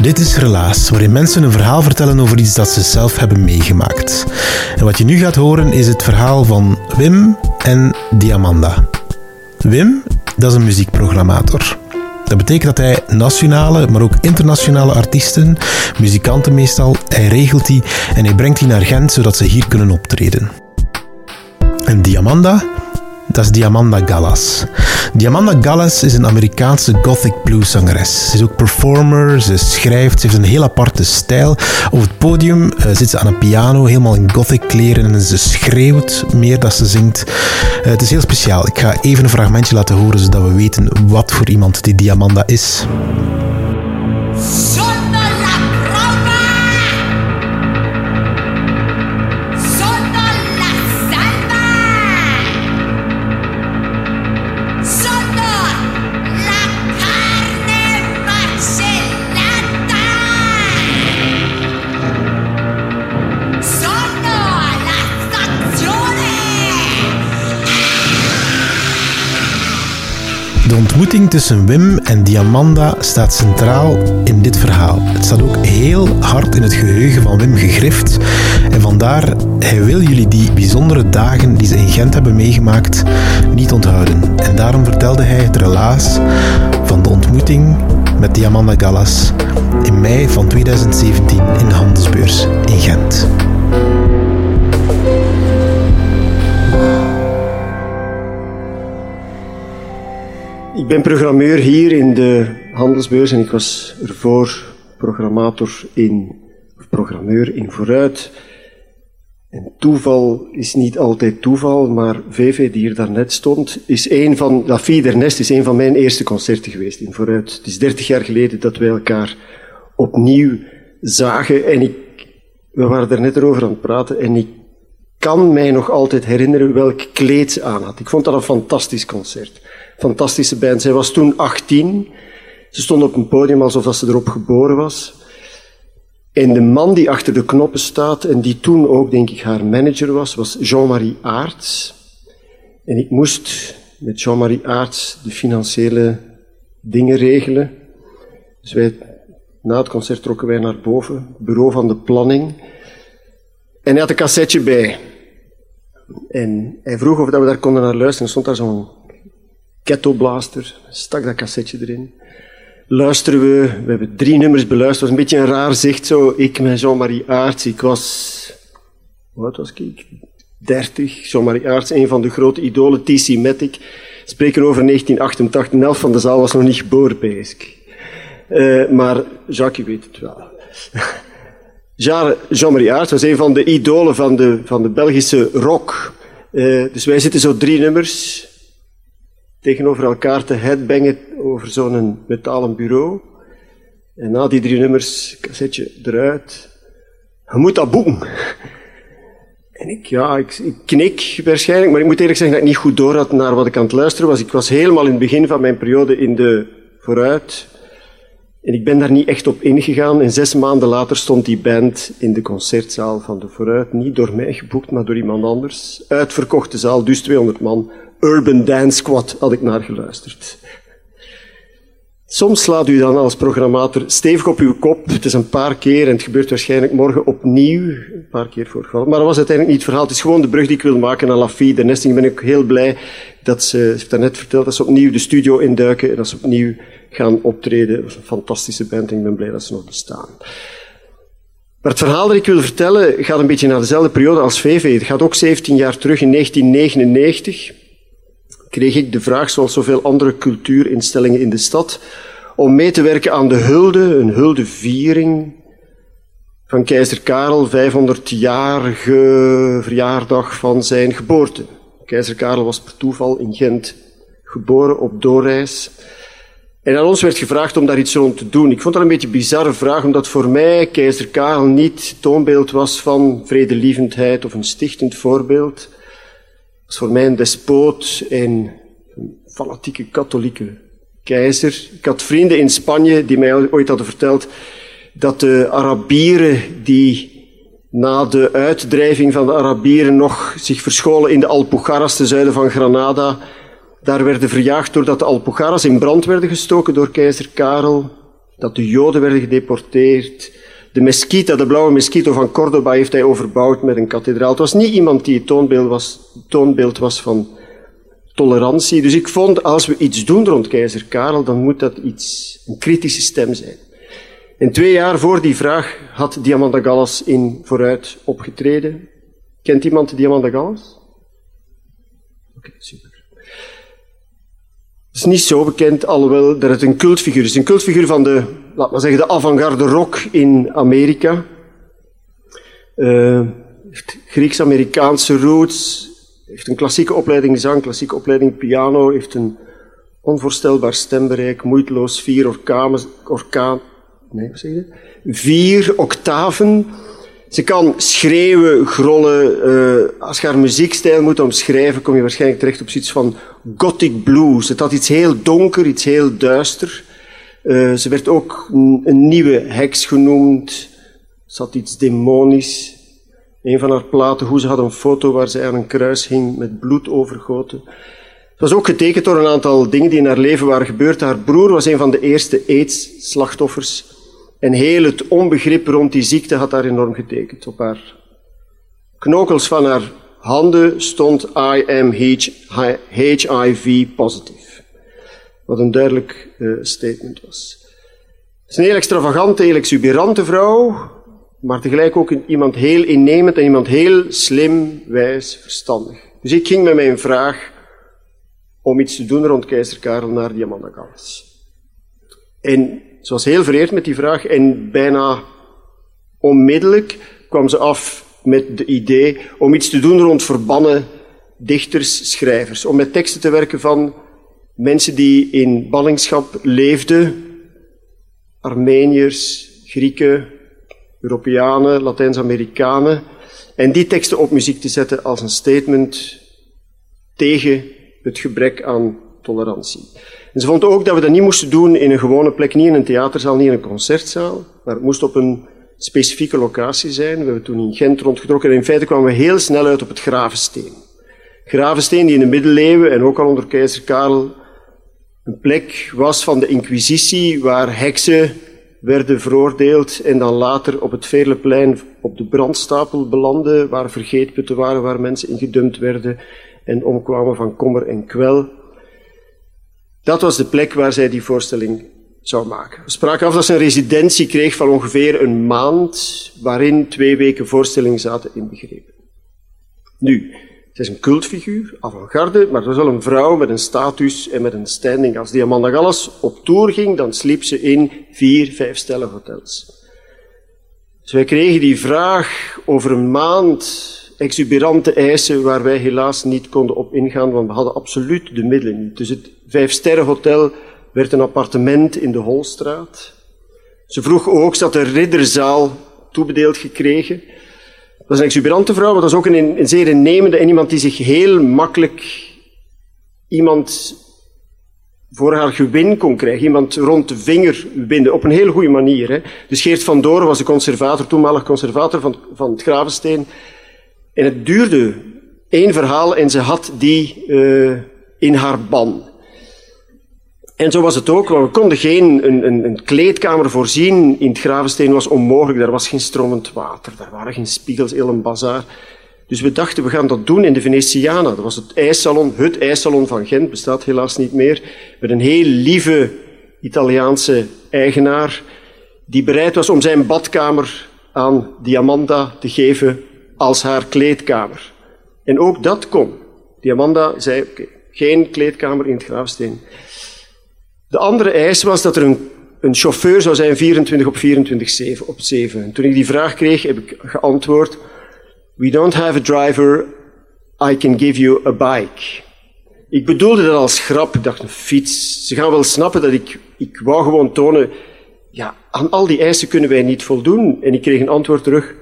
Dit is Relaas, waarin mensen een verhaal vertellen over iets dat ze zelf hebben meegemaakt. En wat je nu gaat horen is het verhaal van Wim en Diamanda. Wim, dat is een muziekprogrammator. Dat betekent dat hij nationale, maar ook internationale artiesten, muzikanten meestal, hij regelt die en hij brengt die naar Gent zodat ze hier kunnen optreden. En Diamanda, dat is Diamanda Gallas. Diamanda Gallas is een Amerikaanse gothic blueszangeres. Ze is ook performer, ze schrijft, ze heeft een heel aparte stijl. Op het podium eh, zit ze aan een piano, helemaal in gothic kleren en ze schreeuwt meer dan ze zingt. Eh, het is heel speciaal. Ik ga even een fragmentje laten horen zodat we weten wat voor iemand die Diamanda is. Ontmoeting tussen Wim en Diamanda staat centraal in dit verhaal. Het staat ook heel hard in het geheugen van Wim gegrift. En vandaar, hij wil jullie die bijzondere dagen die ze in Gent hebben meegemaakt niet onthouden. En daarom vertelde hij het relaas van de ontmoeting met Diamanda Gallas in mei van 2017 in de Handelsbeurs in Gent. Ik ben programmeur hier in de handelsbeurs en ik was ervoor programmator in, of programmeur in Vooruit. En toeval is niet altijd toeval, maar VV, die hier daarnet stond, is een van, La Fille der Nest is een van mijn eerste concerten geweest in Vooruit. Het is dertig jaar geleden dat wij elkaar opnieuw zagen en ik, we waren daar net erover aan het praten en ik kan mij nog altijd herinneren welk kleed ze aan had. Ik vond dat een fantastisch concert. Fantastische band. Zij was toen 18. Ze stond op een podium alsof ze erop geboren was. En de man die achter de knoppen staat, en die toen ook, denk ik, haar manager was, was Jean-Marie Aarts. En ik moest met Jean-Marie Aarts de financiële dingen regelen. Dus wij, na het concert trokken wij naar boven, bureau van de planning. En hij had een cassetje bij. En hij vroeg of we daar konden naar luisteren. Er stond daar zo'n ghetto blaster. Stak dat cassetje erin. Luisteren we. We hebben drie nummers beluisterd. Het was een beetje een raar zicht zo. Ik met Jean-Marie Aarts. Ik was... Wat was ik? 30. Jean-Marie Aarts, een van de grote idolen. T.C. Matic. Spreken over 1988. De van de zaal was nog niet geboren, pijs ik. Eh, maar Jacques, weet het wel. Jean- Jean-Marie Aerts was een van de idolen van de, van de Belgische rock. Eh, dus wij zitten zo drie nummers tegenover elkaar te headbangen over zo'n metalen bureau. En na die drie nummers, cassetje eruit. Je moet dat boeken. En ik, ja, ik, ik knik waarschijnlijk, maar ik moet eerlijk zeggen dat ik niet goed door had naar wat ik aan het luisteren was. Ik was helemaal in het begin van mijn periode in de vooruit. En ik ben daar niet echt op ingegaan. En zes maanden later stond die band in de concertzaal van de Vooruit. Niet door mij geboekt, maar door iemand anders. Uitverkochte zaal, dus 200 man. Urban Dance Squad had ik naar geluisterd. Soms slaat u dan als programmator stevig op uw kop. Het is een paar keer en het gebeurt waarschijnlijk morgen opnieuw. Een paar keer voorgevallen. Maar dat was uiteindelijk niet het verhaal. Het is gewoon de brug die ik wil maken naar La Fille de Nesting. Ben ik heel blij dat ze, ze heeft daarnet verteld, dat ze opnieuw de studio induiken en dat ze opnieuw gaan optreden. Was een fantastische band en ik ben blij dat ze nog bestaan. Maar het verhaal dat ik wil vertellen gaat een beetje naar dezelfde periode als VV. Het gaat ook 17 jaar terug in 1999. Kreeg ik de vraag, zoals zoveel andere cultuurinstellingen in de stad, om mee te werken aan de hulde, een huldeviering van keizer Karel, 500-jarige verjaardag van zijn geboorte. Keizer Karel was per toeval in Gent geboren op doorreis. En aan ons werd gevraagd om daar iets rond te doen. Ik vond dat een beetje een bizarre vraag, omdat voor mij keizer Karel niet toonbeeld was van vredelievendheid of een stichtend voorbeeld. Het was voor mij een despoot en een fanatieke katholieke keizer. Ik had vrienden in Spanje die mij ooit hadden verteld dat de Arabieren die na de uitdrijving van de Arabieren nog zich verscholen in de Alpujarras ten zuiden van Granada, daar werden verjaagd doordat de Alpujarras in brand werden gestoken door keizer Karel, dat de Joden werden gedeporteerd. De mesquita, de blauwe mesquito van Cordoba, heeft hij overbouwd met een kathedraal. Het was niet iemand die het toonbeeld was, was van tolerantie. Dus ik vond, als we iets doen rond keizer Karel, dan moet dat iets, een kritische stem zijn. En twee jaar voor die vraag had Diamanda Gallas in Vooruit opgetreden. Kent iemand Diamanda Gallas? Oké, super. Is niet zo bekend, alhoewel dat het een cultfiguur is. Een cultfiguur van de, laat maar zeggen, de avant-garde rock in Amerika. Uh, heeft Grieks-Amerikaanse roots, heeft een klassieke opleiding zang, klassieke opleiding piano, heeft een onvoorstelbaar stembereik, moeiteloos vier orkanen, orkaan, nee, zeg? Vier octaven. Ze kan schreeuwen, grollen. Uh, als je haar muziekstijl moet omschrijven, kom je waarschijnlijk terecht op zoiets van gothic blues. Het had iets heel donker, iets heel duister. Uh, ze werd ook een, een nieuwe heks genoemd. Ze had iets demonisch. Een van haar platen, hoe ze had een foto waar ze aan een kruis hing met bloed overgoten. Het was ook getekend door een aantal dingen die in haar leven waren gebeurd. Haar broer was een van de eerste AIDS-slachtoffers. En heel het onbegrip rond die ziekte had daar enorm getekend. Op haar knokels van haar handen stond I am HIV positive. Wat een duidelijk uh, statement was. Het is een heel extravagante, heel exuberante vrouw, maar tegelijk ook iemand heel innemend en iemand heel slim, wijs, verstandig. Dus ik ging met mijn vraag om iets te doen rond keizer Karel naar Diamanda Gallas. En ze was heel vereerd met die vraag en bijna onmiddellijk kwam ze af met de idee om iets te doen rond verbannen dichters, schrijvers. Om met teksten te werken van mensen die in ballingschap leefden, Armeniërs, Grieken, Europeanen, Latijns-Amerikanen, en die teksten op muziek te zetten als een statement tegen het gebrek aan tolerantie. En ze vond ook dat we dat niet moesten doen in een gewone plek, niet in een theaterzaal, niet in een concertzaal, maar het moest op een specifieke locatie zijn. We hebben toen in Gent rondgetrokken en in feite kwamen we heel snel uit op het Gravensteen. Gravensteen die in de middeleeuwen en ook al onder keizer Karel een plek was van de inquisitie waar heksen werden veroordeeld en dan later op het Veerleplein op de brandstapel belanden, waar vergeetputten waren, waar mensen ingedumpt werden en omkwamen van kommer en kwel. Dat was de plek waar zij die voorstelling zou maken. We spraken af dat ze een residentie kreeg van ongeveer een maand, waarin twee weken voorstelling zaten inbegrepen. Nu, zij is een cultfiguur, avant-garde, maar het was wel een vrouw met een status en met een standing. Als die Amanda Gallas op tour ging, dan sliep ze in vier, vijf sterren hotels. Dus wij kregen die vraag over een maand exuberante eisen waar wij helaas niet konden op ingaan, want we hadden absoluut de middelen niet. Dus het vijfsterrenhotel werd een appartement in de Holstraat. Ze vroeg ook, ze had een ridderzaal toebedeeld gekregen. Dat is een exuberante vrouw, maar dat is ook een, een zeer innemende en iemand die zich heel makkelijk iemand voor haar gewin kon krijgen. Iemand rond de vinger winden, op een heel goede manier. Dus Geert van Doren was de conservator, toenmalig conservator van, van het Gravensteen. En het duurde één verhaal en ze had die uh, in haar ban. En zo was het ook, want we konden geen een, een, kleedkamer voorzien. In het Gravensteen was onmogelijk, daar was geen stromend water, daar waren geen spiegels, heel een bazaar. Dus we dachten, we gaan dat doen in de Venetiana. Dat was het ijssalon, het ijssalon van Gent, bestaat helaas niet meer. Met een heel lieve Italiaanse eigenaar, die bereid was om zijn badkamer aan Diamanda te geven als haar kleedkamer. En ook dat kon. Diamanda zei, oké, geen kleedkamer in het grafsteen. De andere eis was dat er een, een chauffeur zou zijn 24 op 24 7, op 7. En toen ik die vraag kreeg, heb ik geantwoord, we don't have a driver, I can give you a bike. Ik bedoelde dat als grap. Ik dacht, een fiets. Ze gaan wel snappen dat ik, ik wou gewoon tonen, ja, aan al die eisen kunnen wij niet voldoen. En ik kreeg een antwoord terug,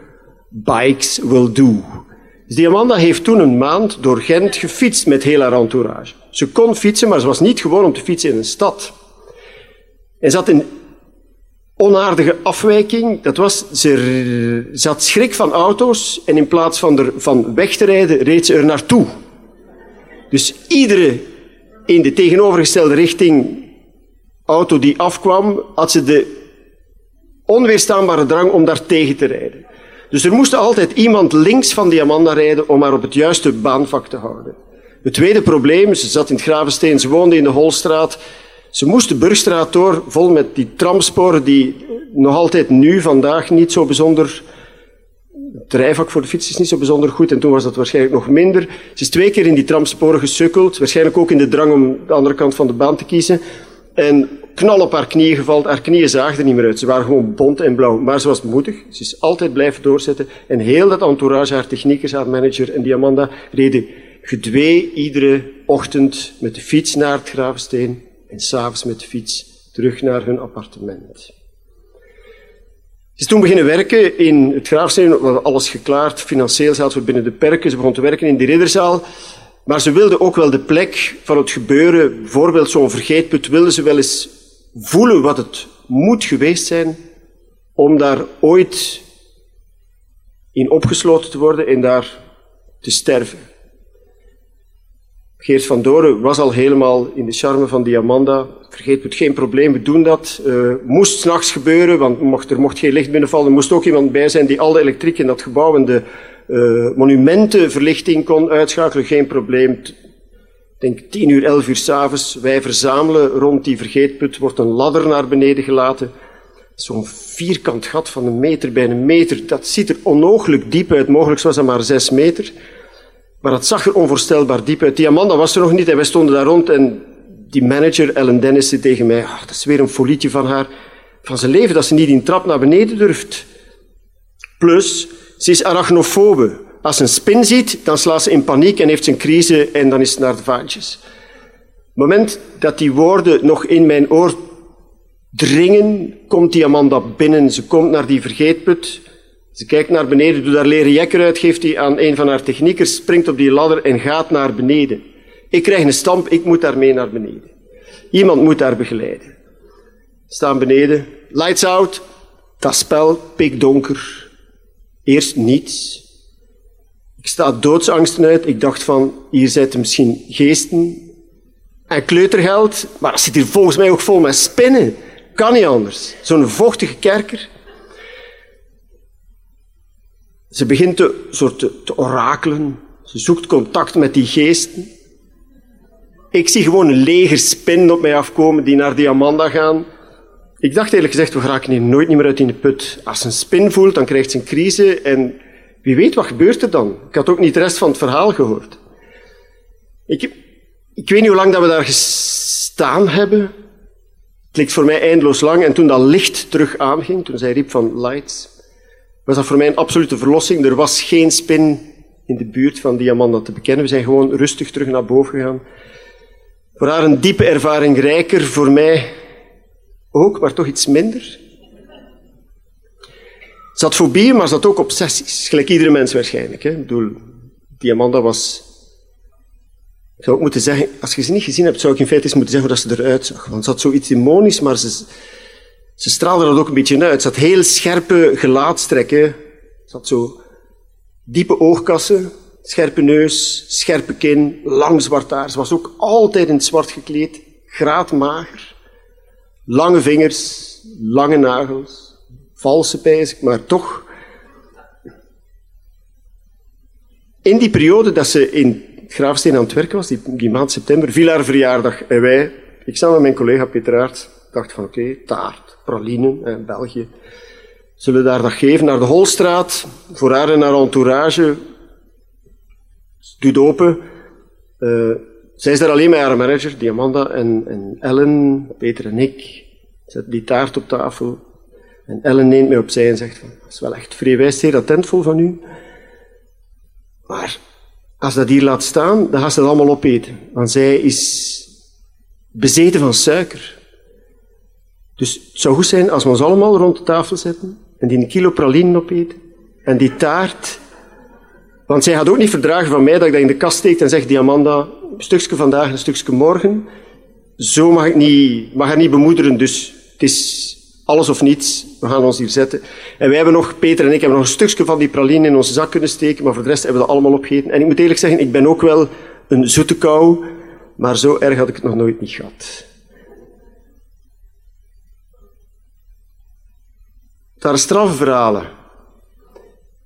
bikes will do. Dus die Amanda heeft toen een maand door Gent gefietst met heel haar entourage. Ze kon fietsen, maar ze was niet gewoon om te fietsen in een stad. En ze had een onaardige afwijking. Dat was, ze, ze had schrik van auto's en in plaats van er van weg te rijden, reed ze er naartoe. Dus iedere in de tegenovergestelde richting auto die afkwam, had ze de onweerstaanbare drang om daar tegen te rijden. Dus er moest altijd iemand links van die Amanda rijden om haar op het juiste baanvak te houden. Het tweede probleem, ze zat in het Gravensteen, ze woonde in de Holstraat. Ze moest de Burgstraat door, vol met die tramsporen die nog altijd nu, vandaag, niet zo bijzonder... Het rijvak voor de fiets is niet zo bijzonder goed en toen was dat waarschijnlijk nog minder. Ze is twee keer in die tramsporen gesukkeld, waarschijnlijk ook in de drang om de andere kant van de baan te kiezen. En knal op haar knieën gevallen. Haar knieën zagen er niet meer uit. Ze waren gewoon bont en blauw. Maar ze was moedig. Ze is altijd blijven doorzetten. En heel dat entourage, haar techniekers, haar manager en die Amanda, reden gedwee iedere ochtend met de fiets naar het Gravensteen en s'avonds met de fiets terug naar hun appartement. Ze is toen beginnen werken in het Graafsteen, we hadden alles geklaard, financieel zaten we binnen de perken. Ze begon te werken in die ridderzaal. Maar ze wilde ook wel de plek van het gebeuren, bijvoorbeeld zo'n vergeetput, wilde ze wel eens voelen wat het moet geweest zijn om daar ooit in opgesloten te worden en daar te sterven. Geert van Doren was al helemaal in de charme van die Amanda. Vergeet het, geen probleem, we doen dat. Uh, moest s'nachts gebeuren, want mocht, er mocht geen licht binnenvallen. Er moest ook iemand bij zijn die al de elektriek in dat gebouw en de uh, monumentenverlichting kon uitschakelen. Geen probleem. Denk 10 uur, 11 uur s'avonds. Wij verzamelen rond die vergeetput. Wordt een ladder naar beneden gelaten. Zo'n vierkant gat van een meter bij een meter. Dat ziet er onogelijk diep uit. Mogelijk was dat maar 6 meter. Maar dat zag er onvoorstelbaar diep uit. Die Amanda was er nog niet en wij stonden daar rond en die manager, Ellen Dennis, zei tegen mij, oh, dat is weer een folietje van haar, van zijn leven, dat ze niet in trap naar beneden durft. Plus, ze is arachnofobe. Als ze een spin ziet, dan slaat ze in paniek en heeft ze een crisis en dan is het naar de vaantjes. Op het moment dat die woorden nog in mijn oor dringen, komt die Amanda binnen. Ze komt naar die vergeetput. Ze kijkt naar beneden, doet haar leren jekker uit, geeft die aan een van haar techniekers, springt op die ladder en gaat naar beneden. Ik krijg een stamp, ik moet daarmee naar beneden. Iemand moet haar begeleiden. Staan beneden, lights out, dat spel, pikdonker. Eerst niets. Ik sta doodsangsten uit. Ik dacht van, hier zitten misschien geesten en kleutergeld, maar dat zit hier volgens mij ook vol met spinnen. Kan niet anders. Zo'n vochtige kerker. Ze begint te, soort te, orakelen. Ze zoekt contact met die geesten. Ik zie gewoon een leger spinnen op mij afkomen die naar die Amanda gaan. Ik dacht eerlijk gezegd, we geraken hier nooit meer uit in de put. Als ze een spin voelt, dan krijgt ze een crisis en wie weet wat gebeurt er dan. Ik had ook niet de rest van het verhaal gehoord. Ik, ik weet niet hoe lang dat we daar gestaan hebben. Het leek voor mij eindeloos lang. En toen dat licht terug aanging, toen zij riep van lights, was dat voor mij een absolute verlossing. Er was geen spin in de buurt van die Amanda te bekennen. We zijn gewoon rustig terug naar boven gegaan. Voor haar een diepe ervaring rijker, voor mij ook, maar toch iets minder. Had fobieën, maar had ook obsessies. Gelijk iedere mens waarschijnlijk. Hè. Ik bedoel, was... Ik zou ook moeten zeggen, als je ze niet gezien hebt, zou ik in feite eens moeten zeggen hoe dat ze eruit zag. Want ze had zoiets demonisch, maar ze, ze straalde dat ook een beetje uit. Ze had heel scherpe gelaatstrekken. Ze had zo diepe oogkassen, scherpe neus, scherpe kin, lang zwart haar. Ze was ook altijd in het zwart gekleed, graadmager. Lange vingers, lange nagels, valse pijs, maar toch. In die periode dat ze in Graafsteen aan het werken was, die, maand september, viel haar verjaardag. En wij, ik samen met mijn collega Peter Aert, dachten van oké, taart, pralinen, in België. Zullen daar dat geven naar de Holstraat, voor haar en haar entourage. Doet open. Eh, zij is daar alleen met haar manager, die Amanda en, en Ellen, Peter en ik. Zet die taart op tafel. En Ellen neemt mij opzij en zegt dat is wel echt vrij zeer attentvol van u. Maar als dat hier laat staan, dan gaat ze dat allemaal opeten. Want zij is bezeten van suiker. Dus het zou goed zijn als we ons allemaal rond de tafel zetten en die een kilo praline opeten en die taart. Want zij gaat ook niet verdragen van mij dat ik dat in de kast steek en zeg, die Amanda, een stukje vandaag, een stukje morgen. Zo mag ik niet, mag haar niet bemoederen, dus het is alles of niets. We gaan ons hier zetten. En wij hebben nog, Peter en ik, hebben nog een stukje van die praline in onze zak kunnen steken, maar voor de rest hebben we dat allemaal opgegeten. En ik moet eerlijk zeggen, ik ben ook wel een zoete kou, maar zo erg had ik het nog nooit niet gehad. Het waren straffe verhalen.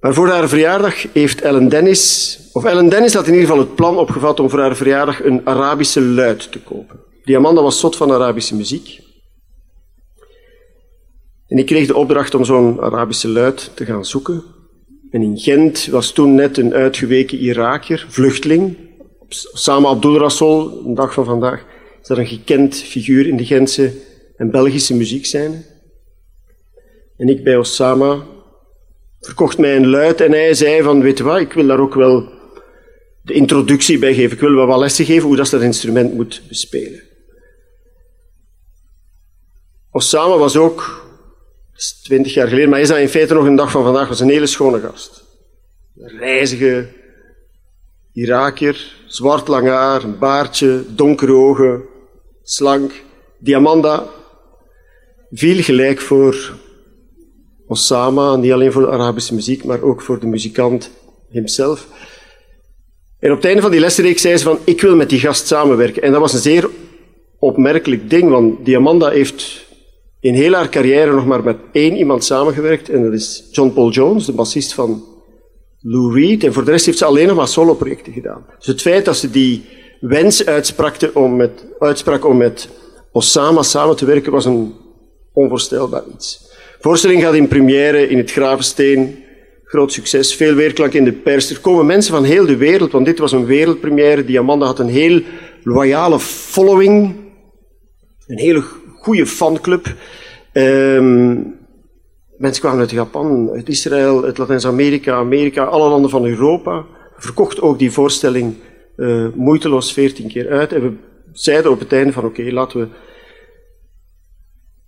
Maar voor haar verjaardag heeft Ellen Dennis, of Ellen Dennis had in ieder geval het plan opgevat om voor haar verjaardag een Arabische luid te kopen. Die Amanda was zot van Arabische muziek. En ik kreeg de opdracht om zo'n Arabische luid te gaan zoeken. En in Gent was toen net een uitgeweken Irakier, vluchteling, Osama Abdul Rassol, een dag van vandaag, is dat een gekend figuur in de Gentse en Belgische muziekscène. En ik bij Osama verkocht mij een luid en hij zei van, weet je wat, ik wil daar ook wel de introductie bij geven. Ik wil wel wat lessen geven hoe dat, dat instrument moet bespelen. Osama was ook, twintig jaar geleden, maar is dat in feite nog een dag van vandaag, was een hele schone gast. Een reizige Irakier, zwart lang haar, een baardje, donkere ogen, slank. Diamanda viel gelijk voor Osama, niet alleen voor de Arabische muziek, maar ook voor de muzikant hemzelf. En op het einde van die lessenreeks zei ze van, ik wil met die gast samenwerken. En dat was een zeer opmerkelijk ding, want Diamanda heeft in heel haar carrière nog maar met één iemand samengewerkt, en dat is John Paul Jones, de bassist van Lou Reed. En voor de rest heeft ze alleen nog maar solo-projecten gedaan. Dus het feit dat ze die wens om met, uitsprak om met Osama samen te werken, was een onvoorstelbaar iets. Voorstelling gaat in première in het Gravensteen. Groot succes, veel weerklank in de pers. Er komen mensen van heel de wereld, want dit was een wereldpremière. Die Amanda had een heel loyale following. Een hele goede fanclub. Um, mensen kwamen uit Japan, uit Israël, uit Latijns-Amerika, Amerika, alle landen van Europa. Verkocht ook die voorstelling uh, moeiteloos veertien keer uit. En we zeiden op het einde van oké, laten we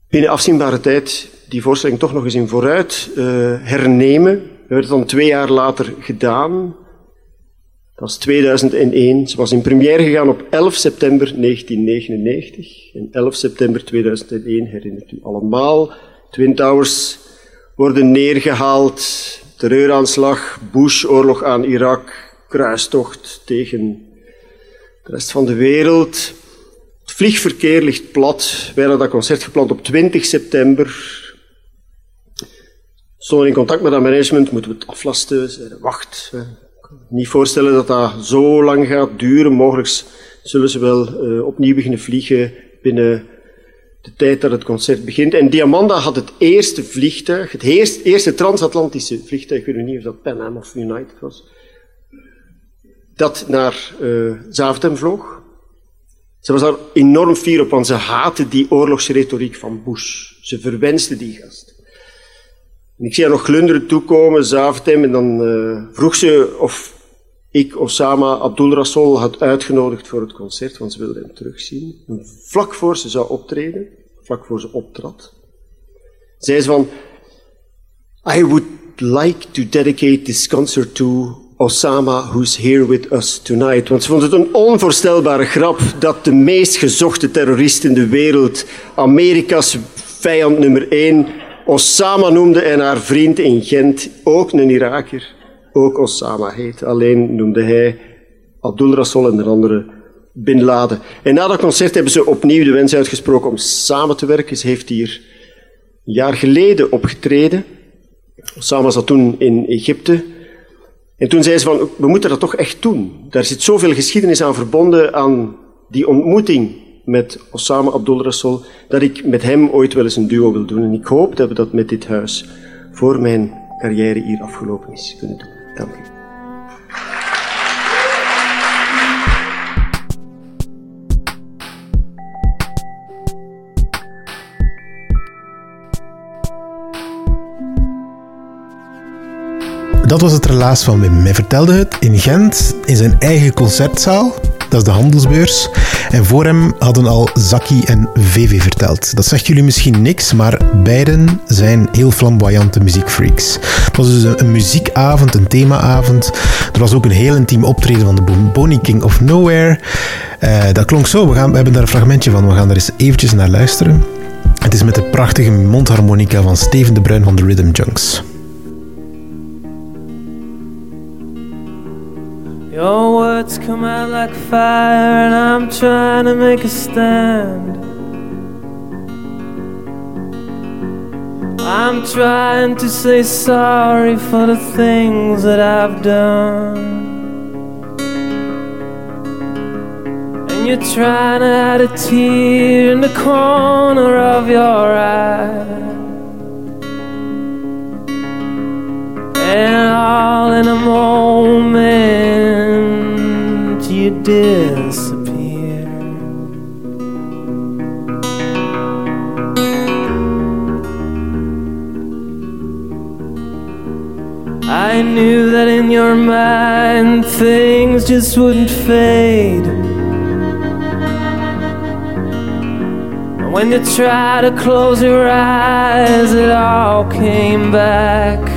binnen afzienbare tijd die voorstelling toch nog eens in vooruit uh, hernemen. We hebben het dan twee jaar later gedaan. Dat was 2001. Ze was in première gegaan op 11 september 1999. En 11 september 2001 herinnert u allemaal. Twin Towers worden neergehaald. Terreuraanslag, Bush, oorlog aan Irak, kruistocht tegen de rest van de wereld. Het vliegverkeer ligt plat. Wij hadden dat concert gepland op 20 september. Stonden in contact met dat management, moeten we het aflasten? Zeiden, wacht, niet voorstellen dat dat zo lang gaat duren. Mogelijk zullen ze wel uh, opnieuw beginnen vliegen binnen de tijd dat het concert begint. En Diamanda had het eerste vliegtuig, het eerste, eerste transatlantische vliegtuig, ik weet niet of dat Pan Am of United was, dat naar uh, Zaventem vloog. Ze was daar enorm fier op, want ze haatte die oorlogsretoriek van Bush. Ze verwenste die gast. Ik zie haar nog glunderen toekomen, Zaventem, en dan uh, vroeg ze of ik Osama Abdul Rassol had uitgenodigd voor het concert, want ze wilde hem terugzien. En vlak voor ze zou optreden, vlak voor ze optrad, zei ze van, I would like to dedicate this concert to Osama, who's here with us tonight. Want ze vond het een onvoorstelbare grap dat de meest gezochte terrorist in de wereld, Amerika's vijand nummer één, Osama noemde en haar vriend in Gent, ook een Iraker, ook Osama heet. Alleen noemde hij Abdul Rassol en de andere Bin Laden. En na dat concert hebben ze opnieuw de wens uitgesproken om samen te werken. Ze heeft hier een jaar geleden opgetreden. Osama zat toen in Egypte. En toen zei ze van, we moeten dat toch echt doen. Daar zit zoveel geschiedenis aan verbonden aan die ontmoeting met Osama Abdul Rassol, dat ik met hem ooit wel eens een duo wil doen. En ik hoop dat we dat met dit huis voor mijn carrière hier afgelopen is, kunnen doen. Dank u. Dat was het relaas van Wim. Hij vertelde het in Gent in zijn eigen concertzaal. Dat is de handelsbeurs. En voor hem hadden al Zaki en VV verteld. Dat zegt jullie misschien niks, maar beiden zijn heel flamboyante muziekfreaks. Het was dus een, muziekavond, een themaavond. Er was ook een heel intiem optreden van de Bonnie King of Nowhere. Eh, dat klonk zo. We, gaan, we hebben daar een fragmentje van. We gaan er eens eventjes naar luisteren. Het is met de prachtige mondharmonica van Steven de Bruin van de Rhythm Junks. Your words come out like fire, and I'm trying to make a stand. I'm trying to say sorry for the things that I've done. And you're trying to hide a tear in the corner of your eye. And all in a moment disappear. I knew that in your mind things just wouldn't fade. When you try to close your eyes, it all came back.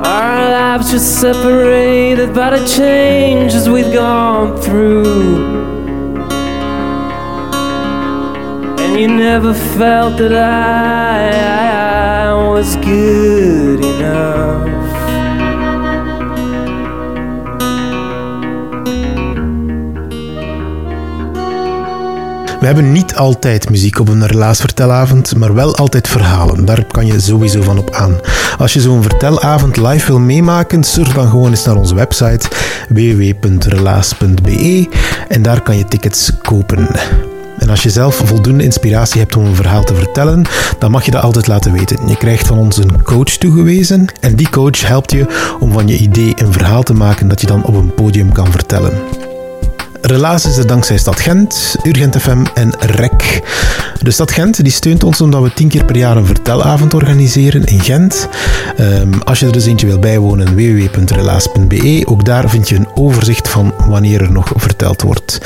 Our lives just separated by the changes we've gone through. And you never felt that I, I was good enough. We hebben niet altijd muziek op een relaasvertelavond, maar wel altijd verhalen. Daar kan je sowieso van op aan. Als je zo'n vertelavond live wil meemaken, surf dan gewoon eens naar onze website www.relaas.be en daar kan je tickets kopen. En als je zelf voldoende inspiratie hebt om een verhaal te vertellen, dan mag je dat altijd laten weten. Je krijgt van ons een coach toegewezen en die coach helpt je om van je idee een verhaal te maken dat je dan op een podium kan vertellen. Relaas is er dankzij Stad Gent, Urgent FM en REC. De Stad Gent die steunt ons omdat we tien keer per jaar een vertelavond organiseren in Gent. Ehm, als je er dus eentje wil bijwonen, www.relaas.be. Ook daar vind je een overzicht van wanneer er nog verteld wordt.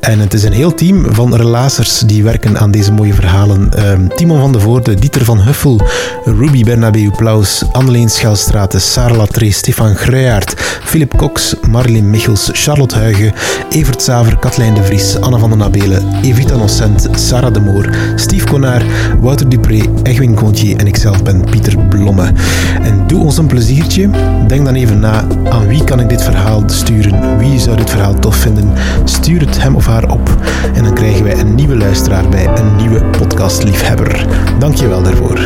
En het is een heel team van relaasers die werken aan deze mooie verhalen. Ehm, Timon van de Voorde, Dieter van Huffel, Ruby Bernabeu Plaus, Anneleen Schelstraten, Sarah Latree, Stefan Gruijaert, Philip Cox, Marleen Michels, Charlotte Huigen, Evert Saver, Katlijn de Vries, Anne van den Nabelen, Evita Nocent, Sarah de Moor, Steve Konaar, Wouter Dupré, Egwin Contier en ikzelf ben Pieter Blomme. En doe ons een pleziertje. Denk dan even na aan wie kan ik dit verhaal sturen, wie zou dit verhaal tof vinden. Stuur het hem of op en dan krijgen wij een nieuwe luisteraar bij, een nieuwe podcastliefhebber. Dank je wel daarvoor.